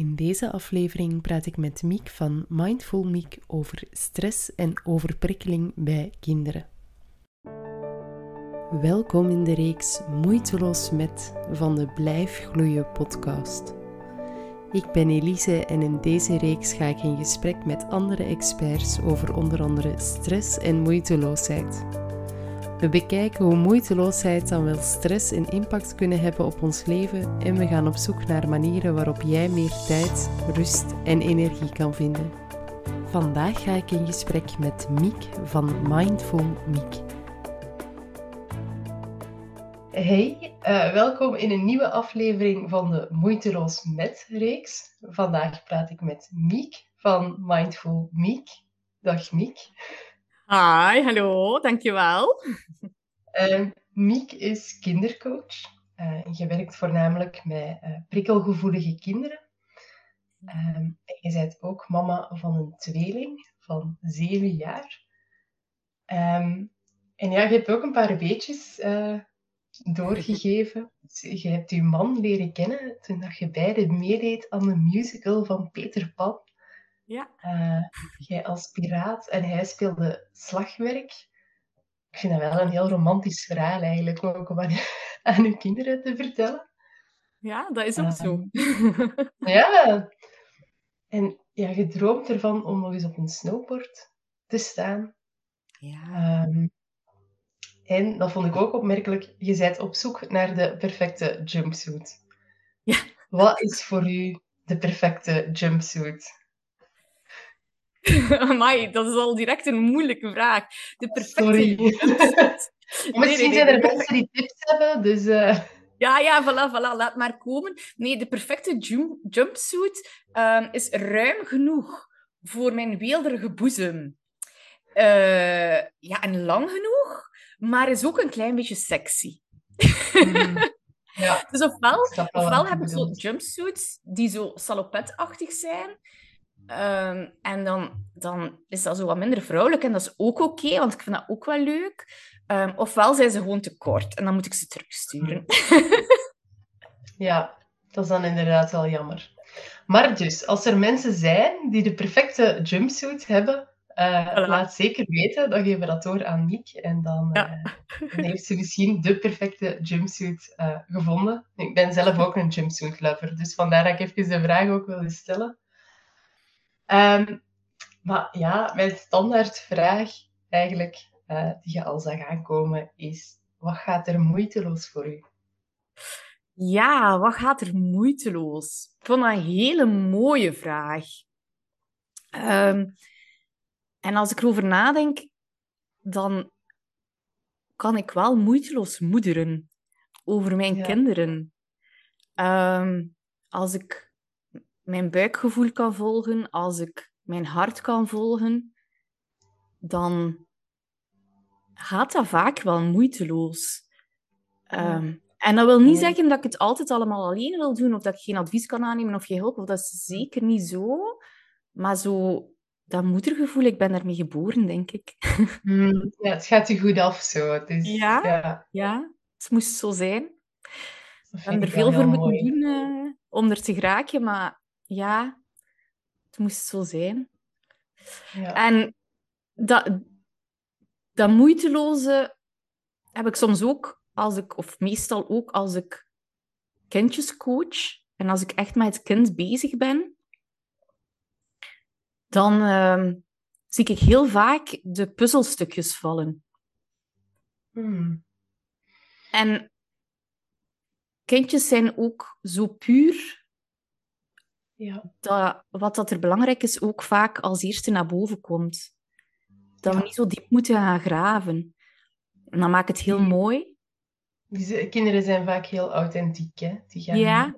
In deze aflevering praat ik met Miek van Mindful Miek over stress en overprikkeling bij kinderen. Welkom in de reeks Moeiteloos met van de Blijf Gloeien podcast. Ik ben Elise en in deze reeks ga ik in gesprek met andere experts over onder andere stress en moeiteloosheid. We bekijken hoe moeiteloosheid dan wel stress en impact kunnen hebben op ons leven en we gaan op zoek naar manieren waarop jij meer tijd, rust en energie kan vinden. Vandaag ga ik in gesprek met Miek van Mindful Miek. Hey, uh, welkom in een nieuwe aflevering van de Moeiteloos Met reeks. Vandaag praat ik met Miek van Mindful Miek. Dag Miek. Hi, hallo, dankjewel. Uh, Miek is kindercoach. Uh, je werkt voornamelijk met uh, prikkelgevoelige kinderen. En je bent ook mama van een tweeling van zeven jaar. Um, en ja, je hebt ook een paar weetjes doorgegeven. Je hebt je man leren kennen toen je beide meedeed aan de musical van Peter Pan. Ja. Uh, jij als piraat en hij speelde slagwerk. Ik vind dat wel een heel romantisch verhaal eigenlijk, ook om aan, aan uw kinderen te vertellen. Ja, dat is ook uh, zo. ja. En ja, je droomt ervan om nog eens op een snowboard te staan. Ja. Um, en dat vond ik ook opmerkelijk. Je bent op zoek naar de perfecte jumpsuit. Ja. Wat is voor u de perfecte jumpsuit? Amai, dat is al direct een moeilijke vraag. De perfecte Sorry. Misschien zijn er mensen die tips hebben, dus... Uh... Ja, ja, voilà, voilà, laat maar komen. Nee, de perfecte jump jumpsuit um, is ruim genoeg voor mijn weelderige boezem. Uh, ja, en lang genoeg, maar is ook een klein beetje sexy. Mm. Ja, dus ofwel, ofwel heb ik zo jumpsuits die zo salopetachtig zijn. Um, en dan, dan is dat zo wat minder vrouwelijk en dat is ook oké, okay, want ik vind dat ook wel leuk. Um, ofwel zijn ze gewoon te kort en dan moet ik ze terugsturen. ja, dat is dan inderdaad wel jammer. Maar dus, als er mensen zijn die de perfecte jumpsuit hebben, uh, voilà. laat zeker weten. Dan geven we dat door aan Miek. En dan, uh, ja. dan heeft ze misschien de perfecte jumpsuit uh, gevonden. Ik ben zelf ook een jumpsuit lover, dus vandaar dat ik even de vraag ook wilde stellen. Um, maar ja, mijn standaardvraag eigenlijk, die je al zag aankomen, is: wat gaat er moeiteloos voor u? Ja, wat gaat er moeiteloos? Ik vond dat een hele mooie vraag. Um, en als ik erover nadenk, dan kan ik wel moeiteloos moederen over mijn ja. kinderen. Um, als ik mijn buikgevoel kan volgen, als ik mijn hart kan volgen, dan gaat dat vaak wel moeiteloos. Ja. Um, en dat wil niet ja. zeggen dat ik het altijd allemaal alleen wil doen, of dat ik geen advies kan aannemen of geen hulp, of dat is zeker niet zo. Maar zo dat moedergevoel, ik ben daarmee geboren, denk ik. Mm, ja, het gaat je goed af zo. Ja, ja, ja. het moest zo zijn. We hebben er veel voor moeten doen uh, om er te geraken, maar ja, het moest zo zijn. Ja. En dat, dat moeiteloze heb ik soms ook, als ik, of meestal ook als ik kindjes coach en als ik echt met het kind bezig ben, dan uh, zie ik heel vaak de puzzelstukjes vallen. Hmm. En kindjes zijn ook zo puur ja. dat wat dat er belangrijk is ook vaak als eerste naar boven komt. Dat ja. we niet zo diep moeten gaan graven. En dan maakt het heel die, mooi. Die kinderen zijn vaak heel authentiek. Hè? Die gaan, ja.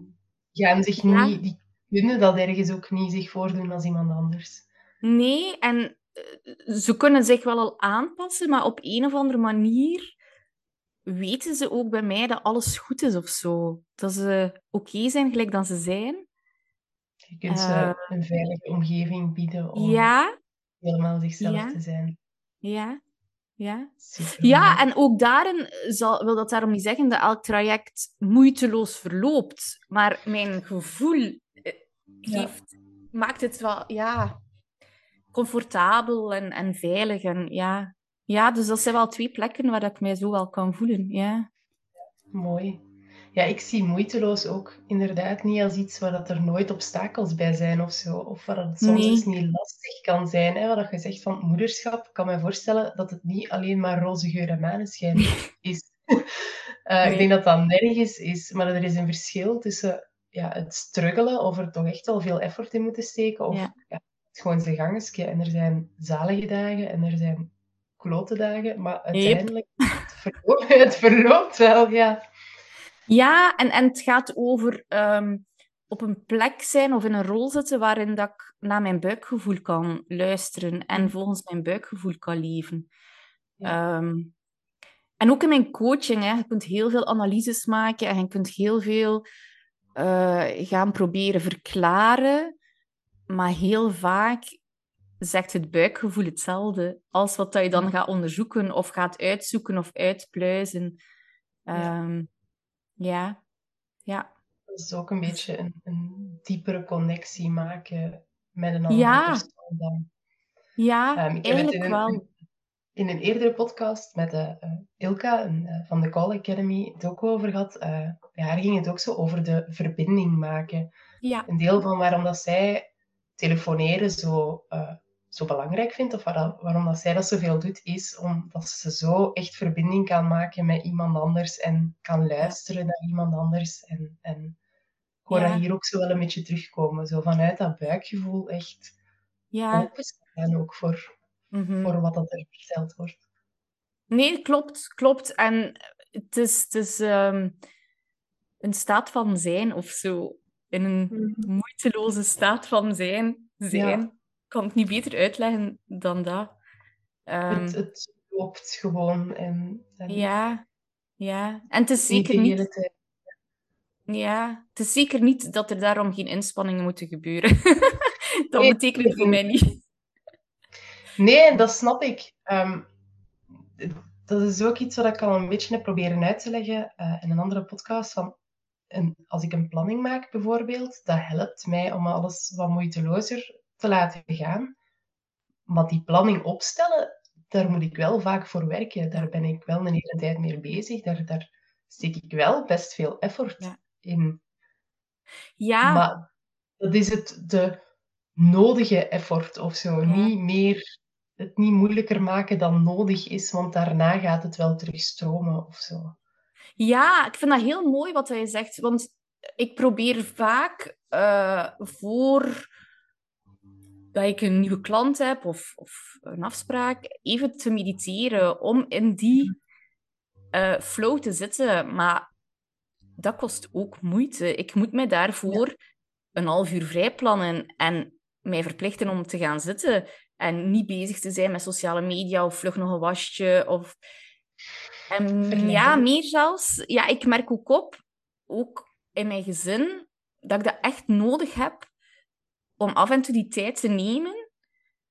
gaan zich niet... Die kunnen dat ergens ook niet zich voordoen als iemand anders. Nee, en ze kunnen zich wel al aanpassen, maar op een of andere manier weten ze ook bij mij dat alles goed is of zo. Dat ze oké okay zijn gelijk dan ze zijn. Je kunt ze uh, een veilige omgeving bieden om ja, helemaal zichzelf ja, te zijn. Ja, ja. Super ja, en ook daarin zal, wil dat daarom niet zeggen dat elk traject moeiteloos verloopt. Maar mijn gevoel geeft, maakt het wel ja, comfortabel en, en veilig. En, ja. ja, dus dat zijn wel twee plekken waar ik mij zo wel kan voelen. Ja. Mooi. Ja, ik zie moeiteloos ook inderdaad niet als iets waar dat er nooit obstakels bij zijn of zo. Of waar het soms Nee. eens niet lastig kan zijn. Hè? Wat je zegt van moederschap, ik kan me voorstellen dat het niet alleen maar roze geur en maneschijn is. Eh, Nee. Ik denk dat dat nergens is, maar er is een verschil tussen ja, het struggelen of er toch echt wel veel effort in moeten steken. Of Ja. ja, het gewoon zijn gangetje. En er zijn zalige dagen en er zijn klote dagen. Maar uiteindelijk, het, verloopt, het verloopt wel, ja. Ja, en, en het gaat over ehm, op een plek zijn of in een rol zitten waarin dat ik naar mijn buikgevoel kan luisteren en volgens mijn buikgevoel kan leven. Ehm, en ook in mijn coaching, hè, je kunt heel veel analyses maken en je kunt heel veel eh, gaan proberen verklaren, maar heel vaak zegt het buikgevoel hetzelfde als wat dat je dan gaat onderzoeken of gaat uitzoeken of uitpluizen. Ja. Ja, ja. Dat is ook een beetje een, een diepere connectie maken met een andere Ja. persoon dan. Ja, Ehm, ik heb het eigenlijk in wel. een, in een eerdere podcast met eh, eh, Ilka een, eh, van de Call Academy het ook over gehad. Eh, bij haar ging het ook zo over de verbinding maken. Ja, Een deel van waarom dat zij telefoneren zo, zo belangrijk vindt, of waar- waarom dat zij dat zoveel doet, is omdat ze zo echt verbinding kan maken met iemand anders en kan luisteren naar iemand anders. En, en ik hoor Ja. dat hier ook zo wel een beetje terugkomen. Zo vanuit dat buikgevoel echt ja. openstaan ook voor, mhm. voor wat dat er verteld wordt. Nee, klopt, klopt. En het is, het is ehm, een staat van zijn of zo. In een moeiteloze staat van zijn. zijn. Ja. Ik kan het niet beter uitleggen dan dat. Ehm, Het, het loopt gewoon en, en ja, ja. En het is zeker niet, ja, het is zeker niet dat er daarom geen inspanningen moeten gebeuren. dat Nee, betekent het voor mij niet. Nee, dat snap ik. Ehm, dat is ook iets wat ik al een beetje heb proberen uit te leggen eh, in een andere podcast. Van als ik een planning maak, bijvoorbeeld, dat helpt mij om alles wat moeitelozer te laten gaan. Maar die planning opstellen, daar moet ik wel vaak voor werken. Daar ben ik wel een hele tijd mee bezig. Daar, daar steek ik wel best veel effort Ja. in. Ja, Maar dat is het, de nodige effort of zo. Ja. Niet meer, het niet moeilijker maken dan nodig is, want daarna gaat het wel terugstromen of zo. Ja, ik vind dat heel mooi wat hij zegt. Want ik probeer vaak eh, voor dat ik een nieuwe klant heb of, of een afspraak, even te mediteren om in die eh, flow te zitten. Maar dat kost ook moeite. Ik moet mij daarvoor een half uur vrij plannen en mij verplichten om te gaan zitten en niet bezig te zijn met sociale media of vlug nog een wasje of... En ja, meer zelfs. Ja, ik merk ook op, ook in mijn gezin, dat ik dat echt nodig heb om af en toe die tijd te nemen,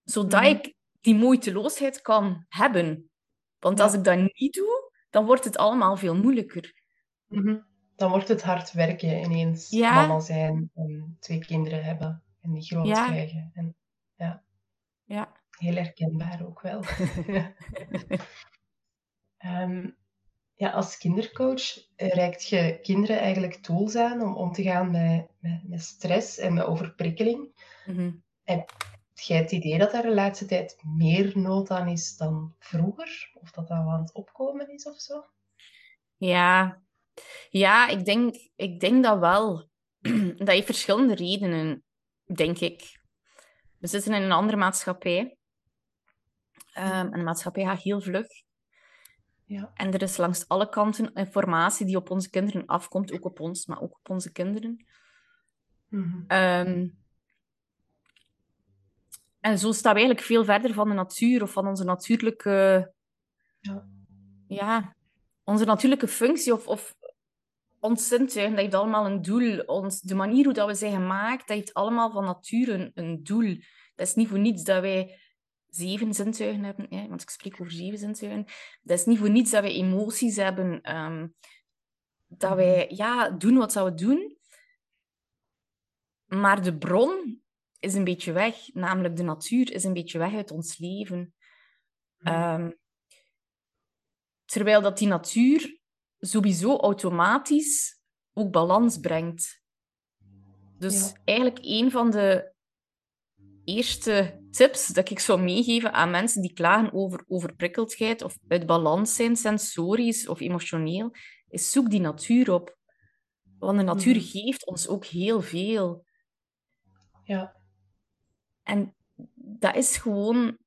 zodat Mhm. ik die moeiteloosheid kan hebben. Want Ja. als ik dat niet doe, dan wordt het allemaal veel moeilijker. Mhm. Dan wordt het hard werken ineens Ja. mama zijn en twee kinderen hebben en die groot Ja. krijgen. En Ja. heel herkenbaar ook wel. Ehm, ja, als kindercoach reikt je kinderen eigenlijk tools aan om om te gaan met, met, met stress en met overprikkeling. Mhm. Heb jij het idee dat er de laatste tijd meer nood aan is dan vroeger? Of dat dat aan het opkomen is of zo? Ja, ja ik, denk, ik denk dat wel. Dat heeft verschillende redenen, denk ik. We zitten in een andere maatschappij. Ehm, en de maatschappij gaat heel vlug. Ja. En er is langs alle kanten informatie die op onze kinderen afkomt, ook op ons, maar ook op onze kinderen. Ehm, en zo staan we eigenlijk veel verder van de natuur of van onze natuurlijke, Ja. ja, onze natuurlijke functie of, of ons zintuigen. Dat heeft allemaal een doel. Ons, de manier hoe dat we zijn gemaakt, dat heeft allemaal van nature een, een doel. Dat is niet voor niets dat wij zeven zintuigen hebben, want ik spreek over zeven zintuigen. Dat is niet voor niets dat wij emoties hebben, ehm, dat wij ja, doen wat zouden doen. maar de bron is een beetje weg, namelijk de natuur is een beetje weg uit ons leven. Ehm, terwijl dat die natuur sowieso automatisch ook balans brengt. Dus Ja. eigenlijk een van de eerste tips dat ik zou meegeven aan mensen die klagen over overprikkeldheid of uit balans zijn, sensorisch of emotioneel, is zoek die natuur op. Want de natuur Mhm. geeft ons ook heel veel. Ja. En dat is gewoon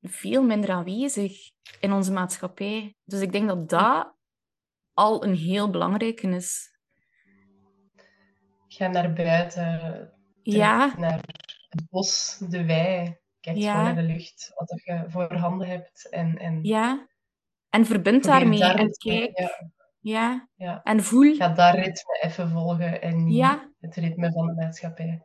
veel minder aanwezig in onze maatschappij. Dus ik denk dat dat al een heel belangrijke is. Ga naar buiten, Ja, naar het bos, de wei. Kijk Ja. gewoon naar de lucht, wat je voor handen hebt. En, en ja. En verbind daarmee daar en kijk. Ja, Ja. ja. En voel. Ga dat ritme even volgen en niet Ja. het ritme van de maatschappij.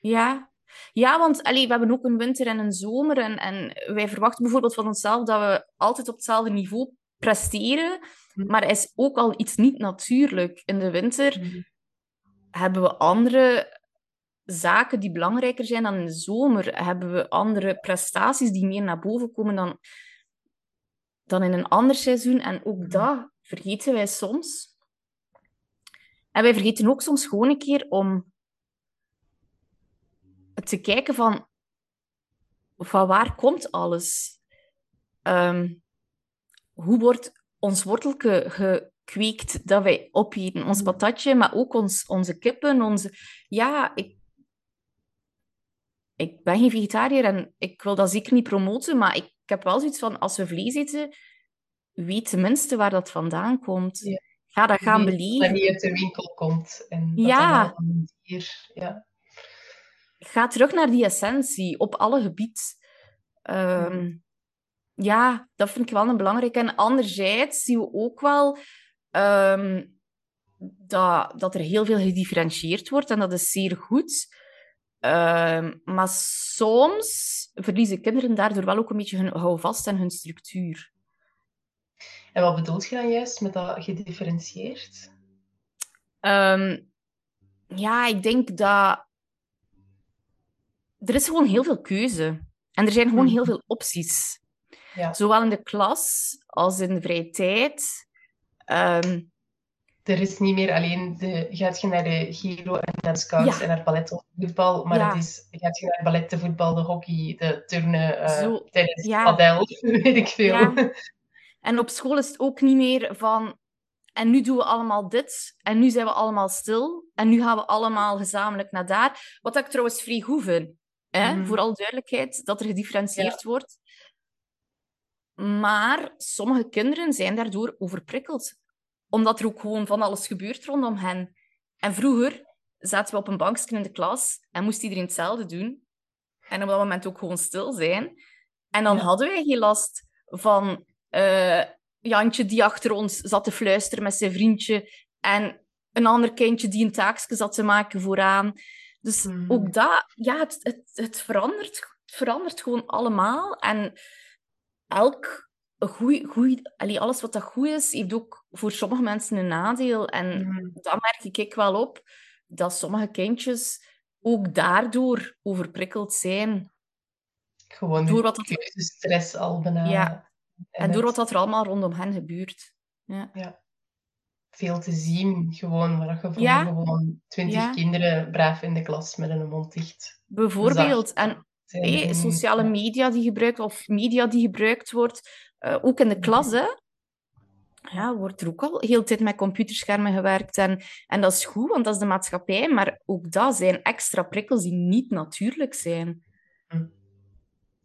Ja. Ja, want allee, we hebben ook een winter en een zomer. En, en wij verwachten bijvoorbeeld van onszelf dat we altijd op hetzelfde niveau presteren. Hm. Maar er is ook al iets niet natuurlijk. In de winter Mhm. hebben we andere zaken die belangrijker zijn dan in de zomer. Hebben we andere prestaties die meer naar boven komen dan, dan in een ander seizoen. En ook dat vergeten wij soms. En wij vergeten ook soms gewoon een keer om te kijken van, van waar komt alles? Ehm, hoe wordt ons wortelke gekweekt dat wij opeten? Ons patatje, maar ook ons, onze kippen. Onze... Ja, ik, ik ben geen vegetariër en ik wil dat zeker niet promoten, maar ik heb wel zoiets van, als we vlees eten, weet tenminste waar dat vandaan komt. Ja. Ga dat gaan beleven. niet uit de winkel komt. En dat Ja. Ja. Ga terug naar die essentie op alle gebieden. Ehm, ja, dat vind ik wel een belangrijke. En anderzijds zien we ook wel ehm, dat, dat er heel veel gedifferentieerd wordt en dat is zeer goed. Ehm, maar soms verliezen kinderen daardoor wel ook een beetje hun houvast en hun structuur. En wat bedoelt je dan juist met dat gedifferentieerd? Ja, ik denk dat er is gewoon heel veel keuze. En er zijn gewoon Mhm. heel veel opties. Ja. Zowel in de klas als in de vrije tijd. Ehm, Er is niet meer alleen de, gaat je naar de Giro en naar de scouts Ja. en naar ballet of voetbal, maar Ja. het is, gaat je naar ballet, de voetbal, de hockey, de turnen, eh Zo, tennis, ja. padel, weet ik veel. En op school is het ook niet meer van... En nu doen we allemaal dit. En nu zijn we allemaal stil. En nu gaan we allemaal gezamenlijk naar daar. Wat ik trouwens vrij goed vind. Hè? Mhm. Voor alle duidelijkheid, dat er gedifferentieerd wordt. Maar sommige kinderen zijn daardoor overprikkeld. Omdat er ook gewoon van alles gebeurt rondom hen. En vroeger zaten we op een bankje in de klas en moest iedereen hetzelfde doen. En op dat moment ook gewoon stil zijn. En dan Ja. hadden wij geen last van eh, Jantje die achter ons zat te fluisteren met zijn vriendje. En een ander kindje die een taakje zat te maken vooraan. Dus Mhm. ook dat, ja, het, het, het, verandert, het verandert gewoon allemaal. En elk goeie, allee, alles wat dat goed is, heeft ook voor sommige mensen een nadeel. En Mhm. dat merk ik wel op, dat sommige kindjes ook daardoor overprikkeld zijn. Gewoon Door wat dat- keuzestress al bijna. Ja. En door wat dat er allemaal rondom hen gebeurt. Ja. Veel te zien, gewoon, waar je voor Ja. gewoon twintig Ja. kinderen braaf in de klas met een mond dicht Bijvoorbeeld. En hey, sociale media die gebruikt, of media die gebruikt wordt, eh, ook in de klas, hè. Ja, wordt er ook al heel de tijd met computerschermen gewerkt. En, en dat is goed, want dat is de maatschappij. Maar ook dat zijn extra prikkels die niet natuurlijk zijn.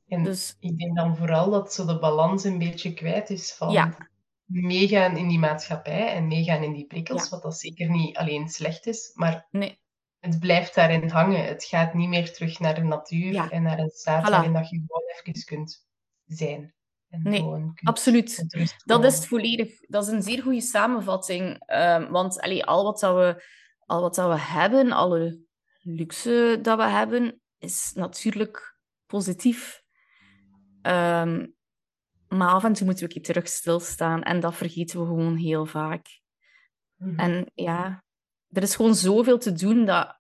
En Dus ik denk dan vooral dat zo de balans een beetje kwijt is van Ja. Meegaan in die maatschappij en meegaan in die prikkels, Ja. wat dat zeker niet alleen slecht is, maar nee, het blijft daarin hangen. Het gaat niet meer terug naar de natuur Ja. en naar een staat Voilà. waarin dat je gewoon even kunt zijn. En Nee, absoluut. Dat is het volledig. Dat is een zeer goede samenvatting. Ehm, want allee, al, wat dat we, al wat dat we hebben, alle luxe dat we hebben, is natuurlijk positief. Ehm, maar af en toe moeten we een keer terug stilstaan. En dat vergeten we gewoon heel vaak. Mhm. En ja, er is gewoon zoveel te doen dat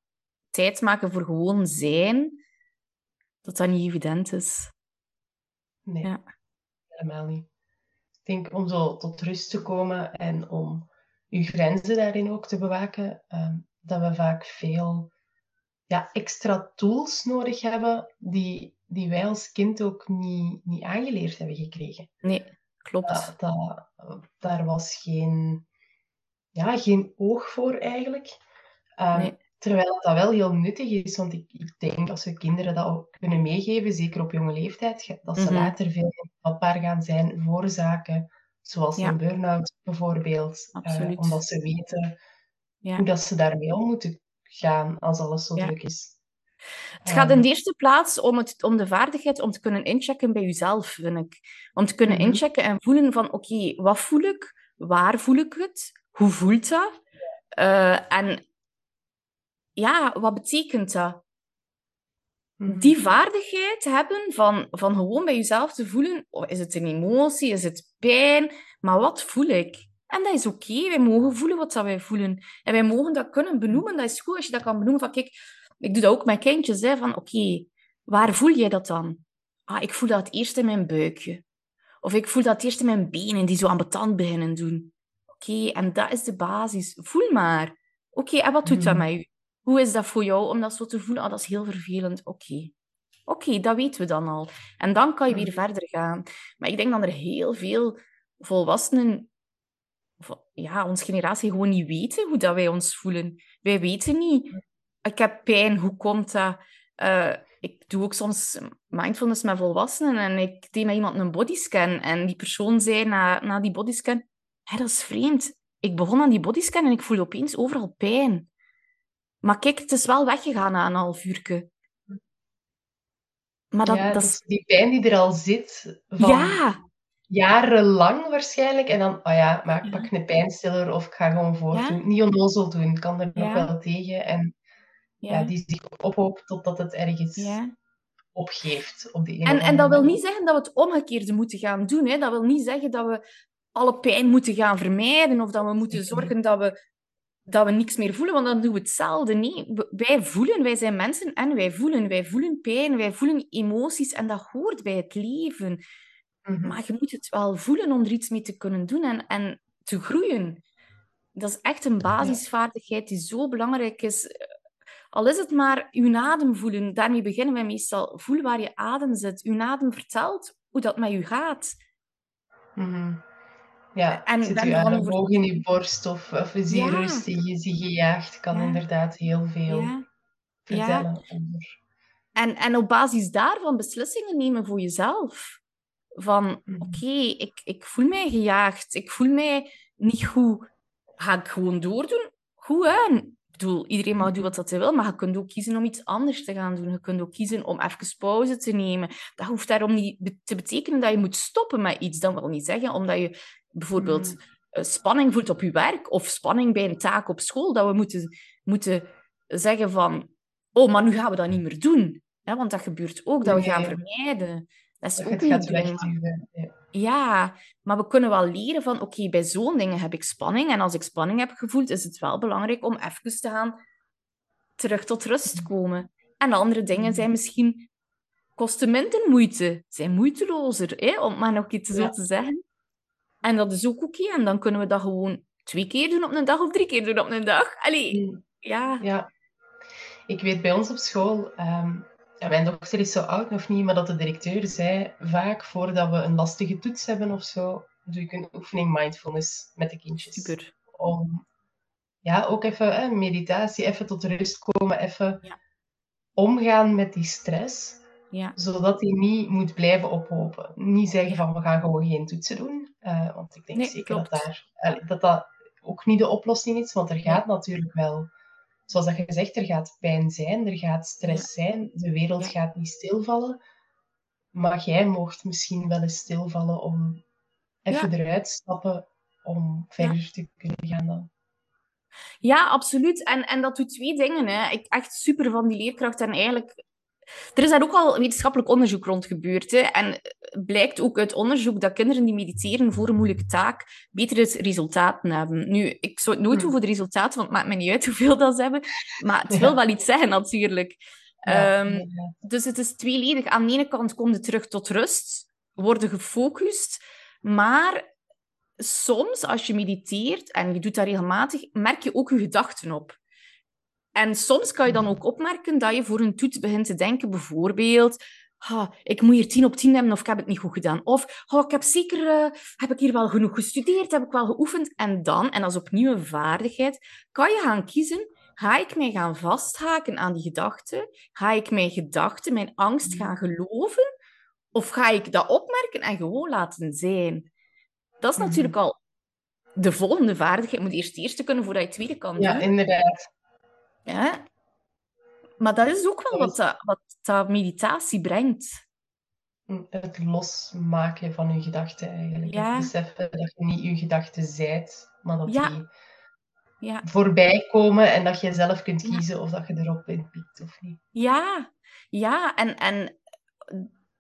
tijd maken voor gewoon zijn, dat dat niet evident is. Nee, ja. helemaal niet. Ik denk om zo tot rust te komen en om uw grenzen daarin ook te bewaken, ehm, dat we vaak veel ja, extra tools nodig hebben die, die wij als kind ook niet, niet aangeleerd hebben gekregen. Nee, klopt. Dat, dat, daar was geen, ja, geen oog voor eigenlijk. Um, Terwijl dat wel heel nuttig is, want ik, ik denk als we kinderen dat ook kunnen meegeven, zeker op jonge leeftijd, dat ze mhm. later veel vatbaar gaan zijn voor zaken zoals een burn-out bijvoorbeeld. Uh, omdat ze weten ja. hoe dat ze daarmee om moeten gaan als alles zo druk is. Het gaat in de eerste plaats om, het, om de vaardigheid om te kunnen inchecken bij jezelf, vind ik. Om te kunnen mhm. inchecken en voelen van, oké, wat voel ik? Waar voel ik het? Hoe voelt dat? Uh, en ja, wat betekent dat? Mhm. Die vaardigheid hebben van, van gewoon bij jezelf te voelen, oh, is het een emotie, is het pijn, maar wat voel ik? En dat is oké, wij mogen voelen wat dat wij voelen. En wij mogen dat kunnen benoemen, dat is goed als je dat kan benoemen. Van, kijk, ik doe dat ook met kindjes, hè, van oké, waar voel jij dat dan? Ah, ik voel dat eerst in mijn buikje. Of ik voel dat eerst in mijn benen, die zo aan betand beginnen doen. Oké, en dat is de basis. Voel maar. Oké, en wat doet dat mhm. met u? Hoe is dat voor jou om dat zo te voelen? Ah, dat is heel vervelend. Oké. Oké, dat weten we dan al. En dan kan je weer verder gaan. Maar ik denk dat er heel veel volwassenen, ja, onze generatie gewoon niet weten hoe dat wij ons voelen. Wij weten niet. Ik heb pijn, hoe komt dat? Uh, ik doe ook soms mindfulness met volwassenen en ik deed met iemand een bodyscan en die persoon zei na, na die bodyscan, hey, dat is vreemd. Ik begon aan die bodyscan en ik voelde opeens overal pijn. Maar kijk, het is wel weggegaan na een half uur. Maar dat, ja, dat is... die pijn die er al zit. Van ja. Jarenlang waarschijnlijk. En dan, oh ja, maar ik pak een pijnstiller of ik ga gewoon voortdoen. Ja. Niet onnozel doen, ik kan er nog wel tegen. En ja. die zich ophoopt totdat het ergens opgeeft. Op die en, en dat wil niet zeggen dat we het omgekeerde moeten gaan doen. Hè? Dat wil niet zeggen dat we alle pijn moeten gaan vermijden of dat we moeten zorgen dat we dat we niks meer voelen, want dan doen we hetzelfde. Nee, wij voelen, wij zijn mensen en wij voelen. Wij voelen pijn, wij voelen emoties en dat hoort bij het leven. Mhm. Maar je moet het wel voelen om er iets mee te kunnen doen en, en te groeien. Dat is echt een basisvaardigheid die zo belangrijk is. Al is het maar uw adem voelen, daarmee beginnen wij meestal. Voel waar je adem zit. Uw adem vertelt hoe dat met u gaat. Mm ja, en zit u aan in je borst of, of is die rust die je zich gejaagd, kan inderdaad heel veel ja. vertellen. En, en op basis daarvan beslissingen nemen voor jezelf. Van, mhm. oké, ik, ik voel mij gejaagd, ik voel mij niet goed. Ga ik gewoon doordoen? Goed, hè? Bedoel, iedereen mag doen wat hij wil, maar je kunt ook kiezen om iets anders te gaan doen. Je kunt ook kiezen om even pauze te nemen. Dat hoeft daarom niet te betekenen dat je moet stoppen met iets. Dat wil niet zeggen omdat je bijvoorbeeld mm. eh, spanning voelt op je werk of spanning bij een taak op school, dat we moeten, moeten zeggen van, oh, maar nu gaan we dat niet meer doen. Want dat gebeurt ook, dat we gaan vermijden. Dat is ook niet doen. Ja. maar we kunnen wel leren van, oké, bij zo'n dingen heb ik spanning. En als ik spanning heb gevoeld, is het wel belangrijk om even te gaan terug tot rust komen. En andere dingen zijn misschien kosten minder moeite, zijn moeitelozer, hè, om maar nog iets zo te zeggen. En dat is ook oké. En dan kunnen we dat gewoon twee keer doen op een dag of drie keer doen op een dag. Allee, ja. Ja. Ik weet bij ons op school, um, ja, mijn dochter is zo oud nog niet, maar dat de directeur zei vaak voordat we een lastige toets hebben of zo, doe ik een oefening mindfulness met de kindjes. Super. Om ja, ook even meditatie, even tot rust komen, even ja. omgaan met die stress. Ja. Zodat hij niet moet blijven ophopen. Niet zeggen van we gaan gewoon geen toetsen doen. Uh, want ik denk zeker dat, daar, dat dat ook niet de oplossing is. Want er gaat natuurlijk wel, zoals dat je zegt, er gaat pijn zijn, er gaat stress zijn. De wereld gaat niet stilvallen. Maar jij mocht misschien wel eens stilvallen om even eruit te stappen om verder te kunnen gaan dan. Ja, absoluut. En, en dat doet twee dingen. Hè. Ik echt super van die leerkracht. En eigenlijk er is daar ook al wetenschappelijk onderzoek rond gebeurd. Hè. En blijkt ook uit onderzoek dat kinderen die mediteren voor een moeilijke taak betere resultaten hebben. Nu, ik zou het nooit doen Hmm. voor de resultaten, want het maakt me niet uit hoeveel dat ze hebben. Maar het wil Ja. wel iets zeggen, natuurlijk. Ja, Ehm, dus het is tweeledig. Aan de ene kant kom je terug tot rust, worden gefocust, maar soms als je mediteert en je doet dat regelmatig, merk je ook je gedachten op. En soms kan je dan ook opmerken dat je voor een toets begint te denken, bijvoorbeeld, "Ah, ik moet hier 10 op 10 hebben of ik heb het niet goed gedaan. Of "Ah, ik heb zeker, eh, heb ik hier wel genoeg gestudeerd, heb ik wel geoefend. En dan, en is opnieuw een vaardigheid, kan je gaan kiezen, ga ik mij gaan vasthaken aan die gedachten? Ga ik mijn gedachten, mijn angst gaan geloven? Of ga ik dat opmerken en gewoon laten zijn? Dat is Mhm. natuurlijk al de volgende vaardigheid. Je moet eerst de eerste kunnen voordat je het tweede kan Ja, doen. inderdaad. Ja. Maar dat is ook wel wat, dat, wat dat meditatie brengt. Het losmaken van je gedachten eigenlijk. Ja. Het beseffen dat je niet je gedachten zijt, maar dat Ja. die Ja, voorbij komen en dat je zelf kunt kiezen of dat je erop inpikt of niet. ja. ja. En, en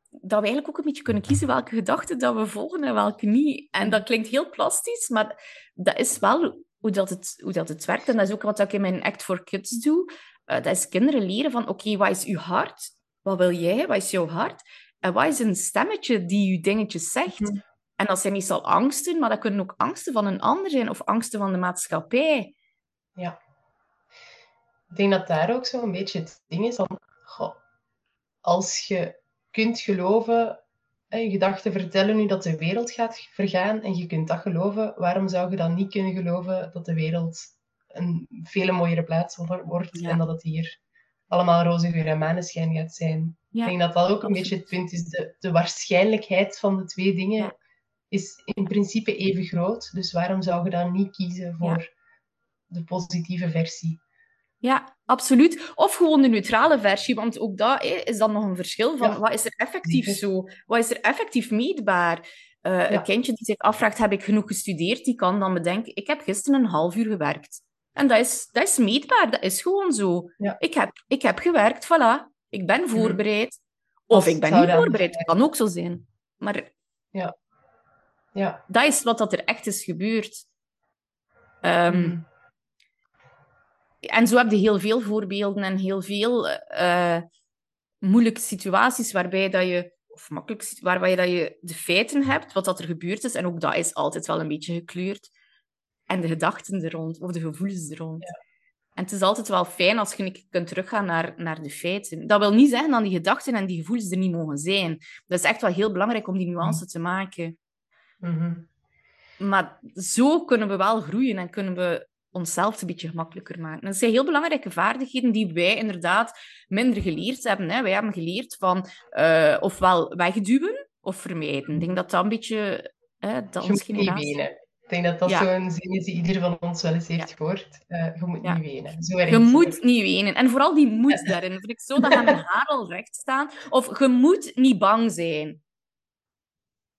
dat we eigenlijk ook een beetje kunnen kiezen welke gedachten dat we volgen en welke niet. En dat klinkt heel plastisch, maar dat is wel hoe dat het, hoe dat het werkt. En dat is ook wat ik in mijn Act for Kids doe. Eh, dat is kinderen leren van, oké, wat is uw hart? Wat wil jij? Wat is jouw hart? En wat is een stemmetje die je dingetjes zegt? Mhm. En dat zijn meestal angsten, maar dat kunnen ook angsten van een ander zijn of angsten van de maatschappij. Ik denk dat daar ook zo'n beetje het ding is van, goh, als je kunt geloven, je gedachten vertellen nu dat de wereld gaat vergaan en je kunt dat geloven, waarom zou je dan niet kunnen geloven dat de wereld een vele mooiere plaats wor- wordt Ja. en dat het hier allemaal roze geur en maneschijn gaat zijn? Ja, Ik denk dat dat ook een beetje het punt is. De, de waarschijnlijkheid van de twee dingen Ja. is in principe even groot. Dus waarom zou je dan niet kiezen voor de positieve versie? Ja, absoluut. Of gewoon de neutrale versie, want ook dat is dan nog een verschil van Ja. wat is er effectief Zeker. zo? Wat is er effectief meetbaar? Eh, Ja. Een kindje die zich afvraagt, heb ik genoeg gestudeerd? Die kan dan bedenken, ik heb gisteren een half uur gewerkt. En dat is, dat is meetbaar, dat is gewoon zo. Ja. Mhm. Ik, heb, ik heb gewerkt, voilà. Ik ben voorbereid. Of ik ben niet voorbereid, dat kan ook zo zijn. Maar Ja. dat is wat dat er echt is gebeurd. Mhm. En zo heb je heel veel voorbeelden en heel veel eh, moeilijke situaties waarbij dat je, of makkelijke situ- waarbij dat je de feiten hebt, wat dat er gebeurd is. En ook dat is altijd wel een beetje gekleurd. En de gedachten er rond, of de gevoelens er rond. En het is altijd wel fijn als je een keer kunt teruggaan naar, naar de feiten. Dat wil niet zeggen dat die gedachten en die gevoelens er niet mogen zijn. Dat is echt wel heel belangrijk om die nuance te maken. Mhm. Maar zo kunnen we wel groeien en kunnen we onszelf een beetje gemakkelijker maken. Dat zijn heel belangrijke vaardigheden die wij inderdaad minder geleerd hebben. Hè. Wij hebben geleerd van eh, ofwel wegduwen of vermijden. Ik denk dat dat een beetje... Hè, dat Je niet generatie... wenen. Ik denk dat dat Ja. zo'n zin is die ieder van ons wel eens heeft Ja. gehoord. Eh, je moet Ja. niet wenen. Zo Je moet niet wenen. En vooral die moet daarin. Vind ik zo dat aan mijn haar al recht staan. Of je moet niet bang zijn.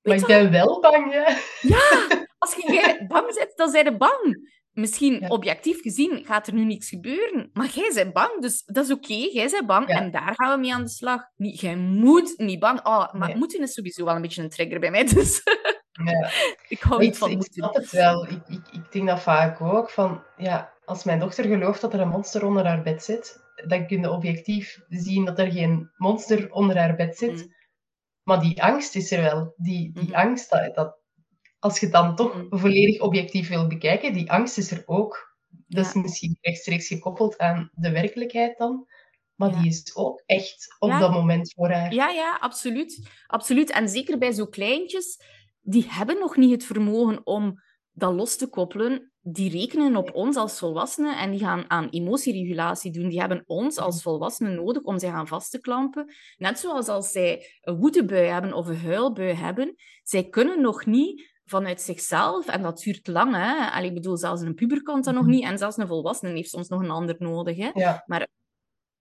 Maar ik ben wel bang, hè. Ja, als je bang bent, dan zijn je bang. Misschien Ja. objectief gezien gaat er nu niets gebeuren, maar jij bent bang, dus dat is oké. Jij bent bang Ja. en daar gaan we mee aan de slag. Niet, jij moet niet bang. Oh, maar Nee. moeten is sowieso wel een beetje een trigger bij mij, dus Ja. ik hou Ik, niet van ik moeten. snap het wel. Ik, ik, ik denk dat vaak ook. Van, ja, als mijn dochter gelooft dat er een monster onder haar bed zit, dan kun je objectief zien dat er geen monster onder haar bed zit. Mm. Maar die angst is er wel. Die, die Mhm. angst, dat, dat, als je het dan toch Mhm. volledig objectief wil bekijken, die angst is er ook. Dat is Ja. misschien rechtstreeks gekoppeld aan de werkelijkheid dan. Maar Ja. die is ook echt op Ja. dat moment voor haar. Ja, ja, absoluut. absoluut. En zeker bij zo kleintjes, die hebben nog niet het vermogen om dat los te koppelen. Die rekenen op ons als volwassenen en die gaan aan emotieregulatie doen. Die hebben ons als volwassenen nodig om zich aan vast te klampen. Net zoals als zij een woedebui hebben of een huilbui hebben. Zij kunnen nog niet vanuit zichzelf, en dat duurt lang, hè. Allee, ik bedoel, zelfs een puber kan dat nog Mhm. niet, en zelfs een volwassene heeft soms nog een ander nodig, hè Ja.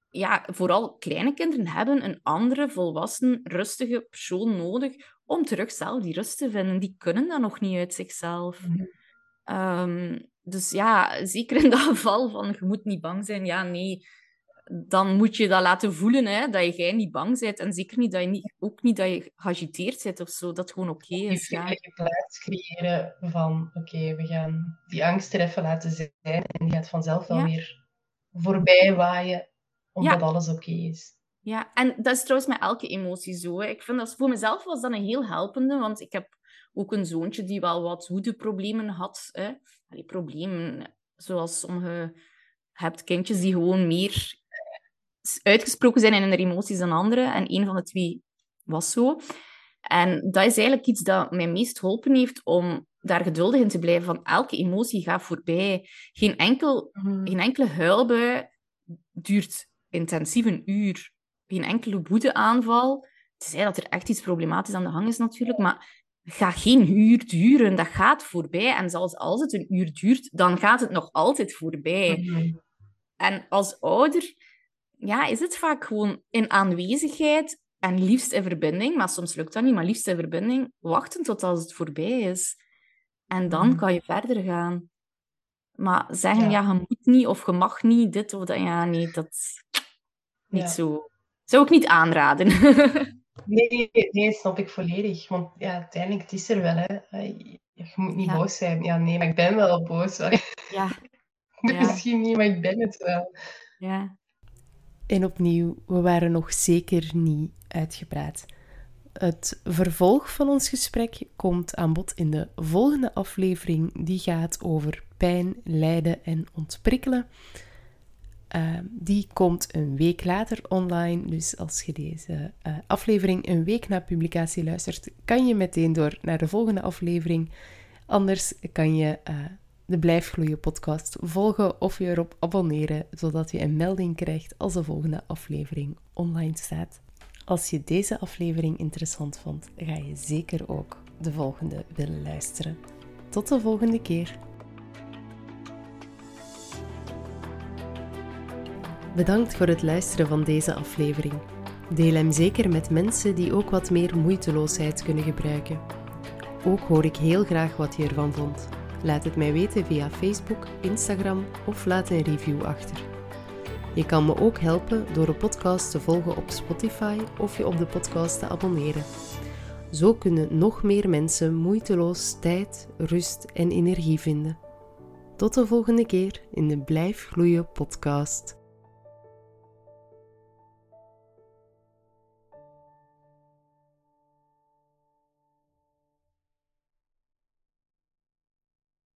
ja, vooral kleine kinderen hebben een andere, volwassen, rustige persoon nodig om terug zelf die rust te vinden. Die kunnen dat nog niet uit zichzelf. Mhm. Ehm, dus ja, zeker in dat geval van je moet niet bang zijn. Ja, nee. Dan moet je dat laten voelen, hè, dat jij niet bang bent. En zeker niet dat je niet, ook niet dat je geagiteerd bent of zo. Dat gewoon oké is. Ja. Je plaats creëren van, oké, we gaan die angst er even laten zijn. En die gaat vanzelf wel weer voorbij waaien, omdat alles oké is. Ja, en dat is trouwens met elke emotie zo. Hè. Ik vind dat voor mezelf was dat een heel helpende, want ik heb ook een zoontje die wel wat woedeproblemen had. Hè. Allee, problemen, zoals sommige hebt kindjes die gewoon meer uitgesproken zijn in hun emoties dan anderen. En een van de twee was zo. En dat is eigenlijk iets dat mij meest geholpen heeft om daar geduldig in te blijven. Van elke emotie gaat voorbij. Geen, enkel, mm. geen enkele huilbui duurt intensief een uur. Geen enkele woedeaanval. Tenzij dat er echt iets problematisch aan de gang is natuurlijk. Maar gaat geen uur duren. Dat gaat voorbij. En zelfs als het een uur duurt, dan gaat het nog altijd voorbij. Mm-hmm. En als ouder ja, is het vaak gewoon in aanwezigheid en liefst in verbinding, maar soms lukt dat niet, maar liefst in verbinding, wachten tot als het voorbij is. En dan mm. kan je verder gaan. Maar zeggen, ja. je moet niet of je mag niet dit of dat, ja, nee, dat is niet zo. Zou ik niet aanraden. nee, nee, snap ik volledig. Want ja, uiteindelijk, het is er wel, hè. Je moet niet boos zijn. Ja, nee, maar ik ben wel boos. Ja. Misschien niet, maar ik ben het wel. Ja. En opnieuw, we waren nog zeker niet uitgepraat. Het vervolg van ons gesprek komt aan bod in de volgende aflevering. Die gaat over pijn, lijden en ontprikkelen. Uh, die komt een week later online. Dus als je deze uh, aflevering een week na publicatie luistert, kan je meteen door naar de volgende aflevering. Anders kan je uh, de Blijf Gloeien podcast volgen of je erop abonneren, zodat je een melding krijgt als de volgende aflevering online staat. Als je deze aflevering interessant vond, ga je zeker ook de volgende willen luisteren. Tot de volgende keer. Bedankt voor het luisteren van deze aflevering. Deel hem zeker met mensen die ook wat meer moeiteloosheid kunnen gebruiken. Ook hoor ik heel graag wat je ervan vond. Laat het mij weten via Facebook, Instagram of laat een review achter. Je kan me ook helpen door de podcast te volgen op Spotify of je op de podcast te abonneren. Zo kunnen nog meer mensen moeiteloos tijd, rust en energie vinden. Tot de volgende keer in de Blijf Gloeien podcast.